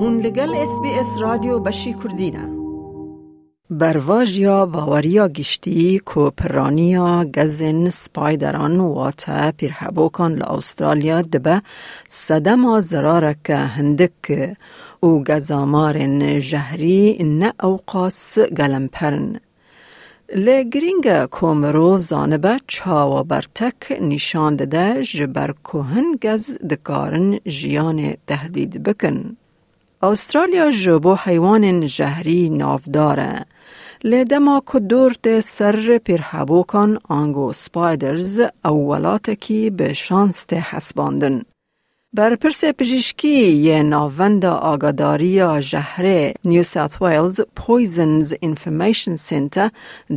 هون لگل اس بی اس رادیو بشی کردینه برواجیا باوریا گشتی کو پرانیا گزن سپایدران واتا پیرحبوکان لأسترالیا دبه صدما زرارک هندک. و گزامار جهری نه اوقاس گلمپرن. لگرینگ کومرو زانبه چاوا برتک نشان دده جبر کوهن گز دکارن جیان تهدید بکن. استرالیا جبو حیوان جهری نافداره. لدما کدورت سر پیرحبوکان آنگو سپایدرز اولاته کی به شانست حسباندن. بر پرس پزشکی یه ناوند آگاداری جهره نیو ساوت ویلز پویزنز انفرمیشن سنتر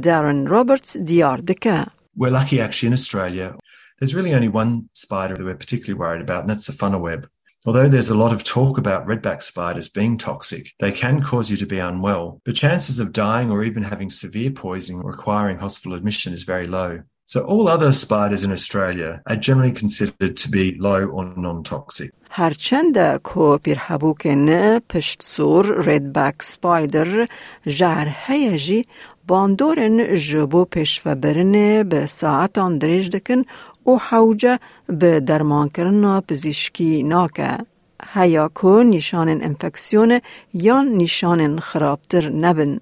دارن روبرتس دیار دکه. We're lucky actually in Australia. There's really only one spider that we're particularly worried about, and that's the funnel web. Although there's a lot of talk about redback spiders being toxic, they can cause you to be unwell. The chances of dying or even having severe poisoning requiring hospital admission is very low. So all other spiders in Australia are generally considered to be low or non-toxic. هرچند کو پیرحبوکن پشت سور ریدبک سپایدر جهر هیجی باندورن جبو پیش و برنه به ساعتان دریج دکن و حوجه به درمان کرنا پزیشکی ناکه. هیا کو نشان انفکسیون یا نشان خرابتر نبن.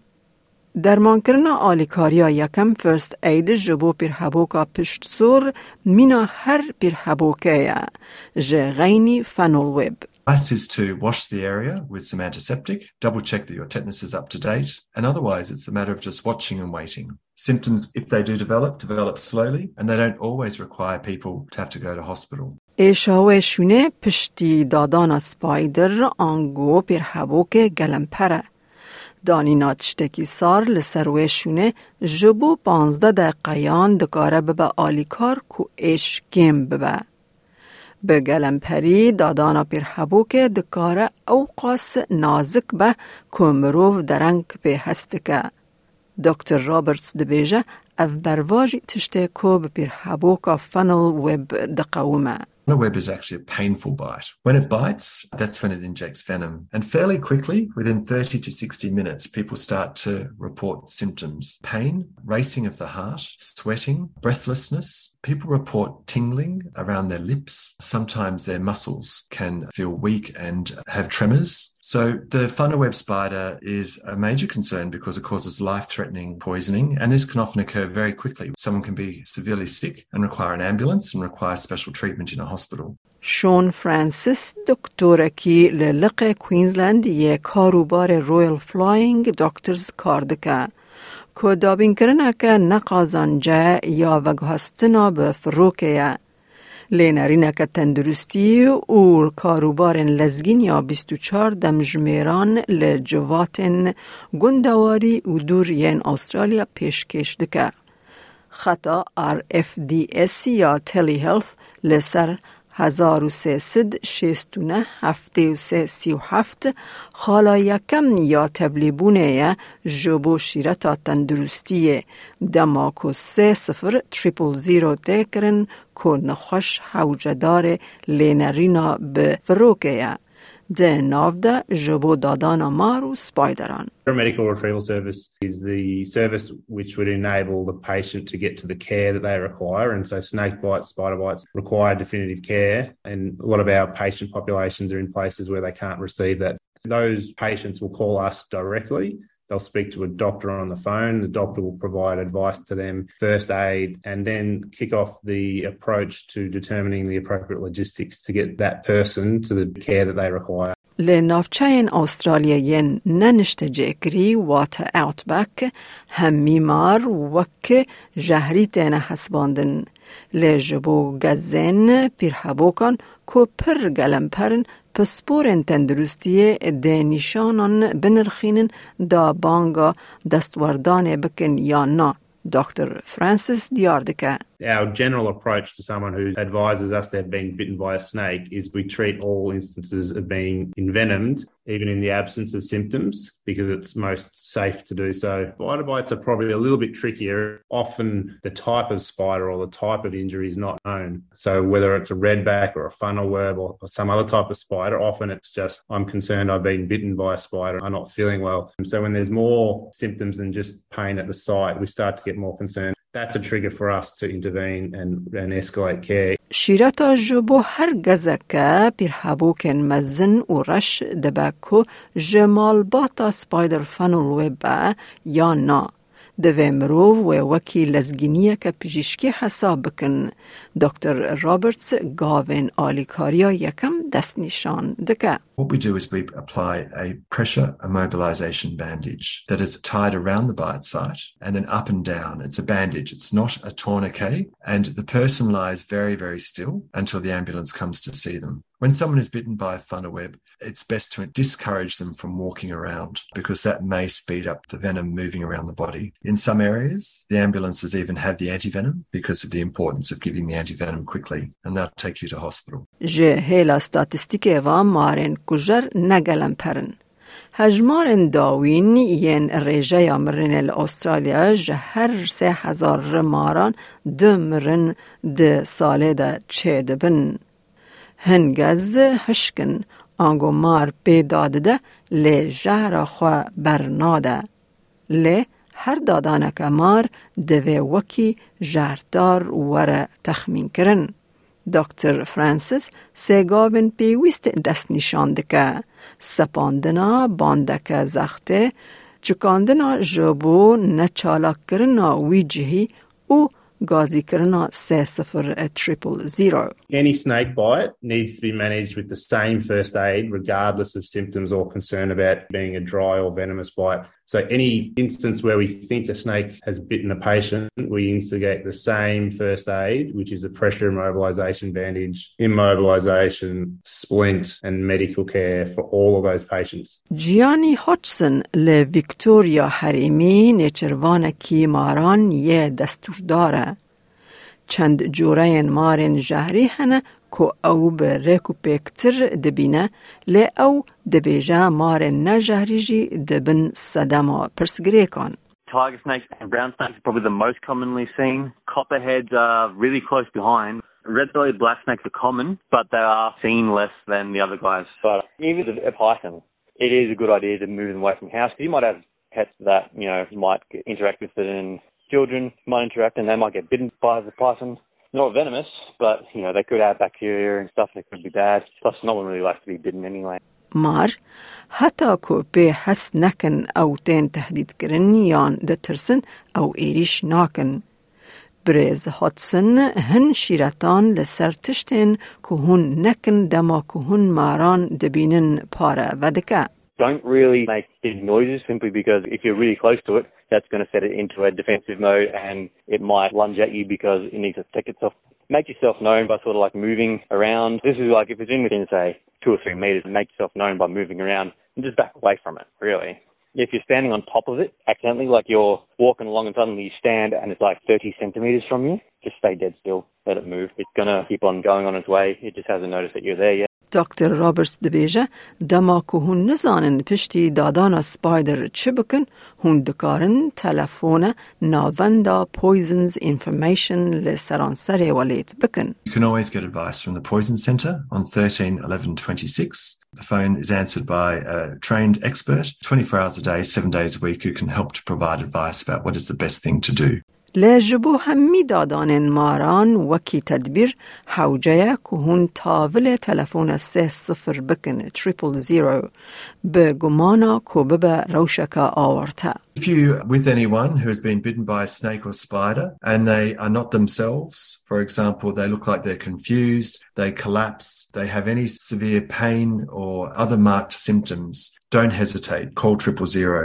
درمان کرنا آلیکاریا یکم فرست اید جبو پیر حبوکا پشت سور مینا هر پیر حبوکه جه غینی فنول ویب. Advice is to wash the area with some antiseptic, double check that your tetanus is up to date, and otherwise it's a matter of just watching and waiting. Symptoms, if they do develop, develop slowly, and they don't always require people to have to go to hospital. ایشاوه شونه پشتی دادان سپایدر آنگو پیر حبوک گلمپره. دانینا تشتکی سار لسروه شونه جبو پانزده دقیقیان دکاره ببه آلیکار کو ایش گیم ببه. به گلمپری دادانا پیر حبوک دکاره اوقاس نازک به کمروف درنگ به هستکه. دکتر رابرتس دبیجه اف برواجی تشته کو به پیر حبوک فنل ویب دقومه. A web is actually a painful bite. When it bites, that's when it injects venom. And fairly quickly, within 30 to 60 minutes, people start to report symptoms pain, racing of the heart, sweating, breathlessness. People report tingling around their lips. Sometimes their muscles can feel weak and have tremors. So the funnel web spider is a major concern because it causes life-threatening poisoning, and this can often occur very quickly. Someone can be severely sick and require an ambulance and require special treatment in a hospital. شون فرانسیس دکتورکی للق کوینزلند یه کاروبار رویل فلاینگ دکترز کار دکه که دابین کرنه که نقازانجه یا وگهستنا به فروکه لینرینه که تندرستی و کاروبارن لزگین یا 24 دمجمیران لجواتن گندواری و دور ین استرالیا پیشکش دکه. خطا RFDS یا تلی هلث لسر 1369 هفته و سه سی و هفت خالا یکم یا تبلیبونه جبو شیرتا تندرستیه. دماکو سه سفر تریپل زیرو تکرن که نخوش حوجدار لینرینا به فروکه Де medical жбо retrieval service is the service which would enable the patient to get to the care that they require. And so snake bites, spider bites require definitive care. And a lot of our patient populations are in places where they can't receive that. Those patients will call us directly They'll speak to a doctor on the phone. The doctor will provide advice to them, first aid, and then kick off the approach to determining the appropriate logistics to get that person to the care that they require. لنافچین استرالیاین ننشت جکری وات اوتبک هم میمار وک جهری تین حسباندن لجبو گزن پیرحبوکان کو پر گلم پرن پسپورن تندرستی ده نشانان بنرخینن دا بانگا دستوردان بکن یا نا. دکتر فرانسیس دیاردکه Our general approach to someone who advises us they've been bitten by a snake is we treat all instances of being envenomed even in the absence of symptoms, because it's most safe to do so. Spider bites are probably a little bit trickier. Often the type of spider or the type of injury is not known. So whether it's a redback or a funnel web or, or some other type of spider, often it's just, I'm concerned I've been bitten by a spider, I'm not feeling well. So when there's more symptoms than just pain at the site, we start to get more concerned. That's a trigger for us to intervene and, and escalate care. شیرتا جبو هر گزکه پیر حبوکن مزن و رش دبکو جمال باتا سپایدر فنول ویبا یا نا. دوی مروف و وکی لزگینیه که پجیشکی حساب بکن. دکتر رابرتس گاوین آلیکاریا یکم دست نشان دکه. What we do is we apply a pressure immobilization bandage that is tied around the bite site and then up and down. It's a bandage. It's not a tourniquet. And the person lies very, very still until the ambulance comes to see them. When someone is bitten by a funnel web, it's best to discourage them from walking around because that may speed up the venom moving around the body. In some areas, the ambulances even have the antivenom because of the importance of giving the antivenom quickly, and they'll take you to hospital. Ji hêla statîstîkeva marên kujer negelemperin. Hejmarên dawîn yên rêjeya mirinê li Austral ji sê hezar maran du de. هنگز هشکن آنگو مار پیداد ده لی جهر خوا برناده. لی هر دادانک مار دوی وکی جهردار وره تخمین کرن. دکتر فرانسیس سیگاوین پیویست دست نشان دکه سپاندنا باندک زخته چکاندنا جبو نچالاک کرنا وی جهی او Ghazi Karana Sassafar a triple zero. Any snake bite needs to be managed with the same first aid, regardless of symptoms or concern about being a dry or venomous bite. So any instance where we think a snake has bitten a patient, we instigate the same first aid, which is a pressure immobilization bandage, immobilization, splint, and medical care for all of those patients. Gianni Hodgson le Victoria Harimi نچروان کی ماران یه دستور داره. چند جوره مارن جهری هنه کو او به ریکو پیکتر دبینه لی او دبیجا مار نجهریجی دبن صدما پرسگریکان. Tiger snakes and brown snakes are probably the most commonly seen. Copperheads are really close behind. Red-bellied black snakes are common, but they are seen less than the other guys. But even a python, it is a good idea to move them away from the house. You might have pets that, you know, might interact with it and children might interact and they might get bitten by the python not venomous, but you know they could have bacteria and stuff that could be bad. Plus, no one really likes to be bitten anyway. مار حتی کو به حس نکن او تین تهدید کرن یان دترسن او ایریش ناکن. برز هاتسن هن شیرتان لسر تشتن که هون نکن دما که هون ماران دبینن پاره ودکه. Don't really make big noises simply because if you're really close to it, that's going to set it into a defensive mode and it might lunge at you because it needs to protect itself. Make yourself known by sort of like moving around. This is like if it's in within, say, two or three meters, make yourself known by moving around and just back away from it, really. If you're standing on top of it accidentally, like you're walking along and suddenly you stand and it's like 30 centimeters from you, just stay dead still. Let it move. It's going to keep on going on its way. It just hasn't noticed that you're there yet. دکتر رابرتس دبیجه دما که هون نزانن پشتی دادان سپایدر چه بکن هون دکارن تلفون ناوندا poisons information لسرانسر ولیت بکن. You can always get advice from the Poison Centre on 13 11 26. The phone is answered by a trained expert 24 hours a day, seven days a week who can help to provide advice about what is the best thing to do. لجبو همی دادان ماران وکی تدبیر حوجه که هون تاول تلفون سه صفر بکن triple zero به گمانا که ببه روشکا آورته. If you're with anyone who has been bitten by a snake or spider and they are not themselves, for example, they look like they're confused, they collapse, they have any severe pain or other marked symptoms, don't hesitate. Call triple zero.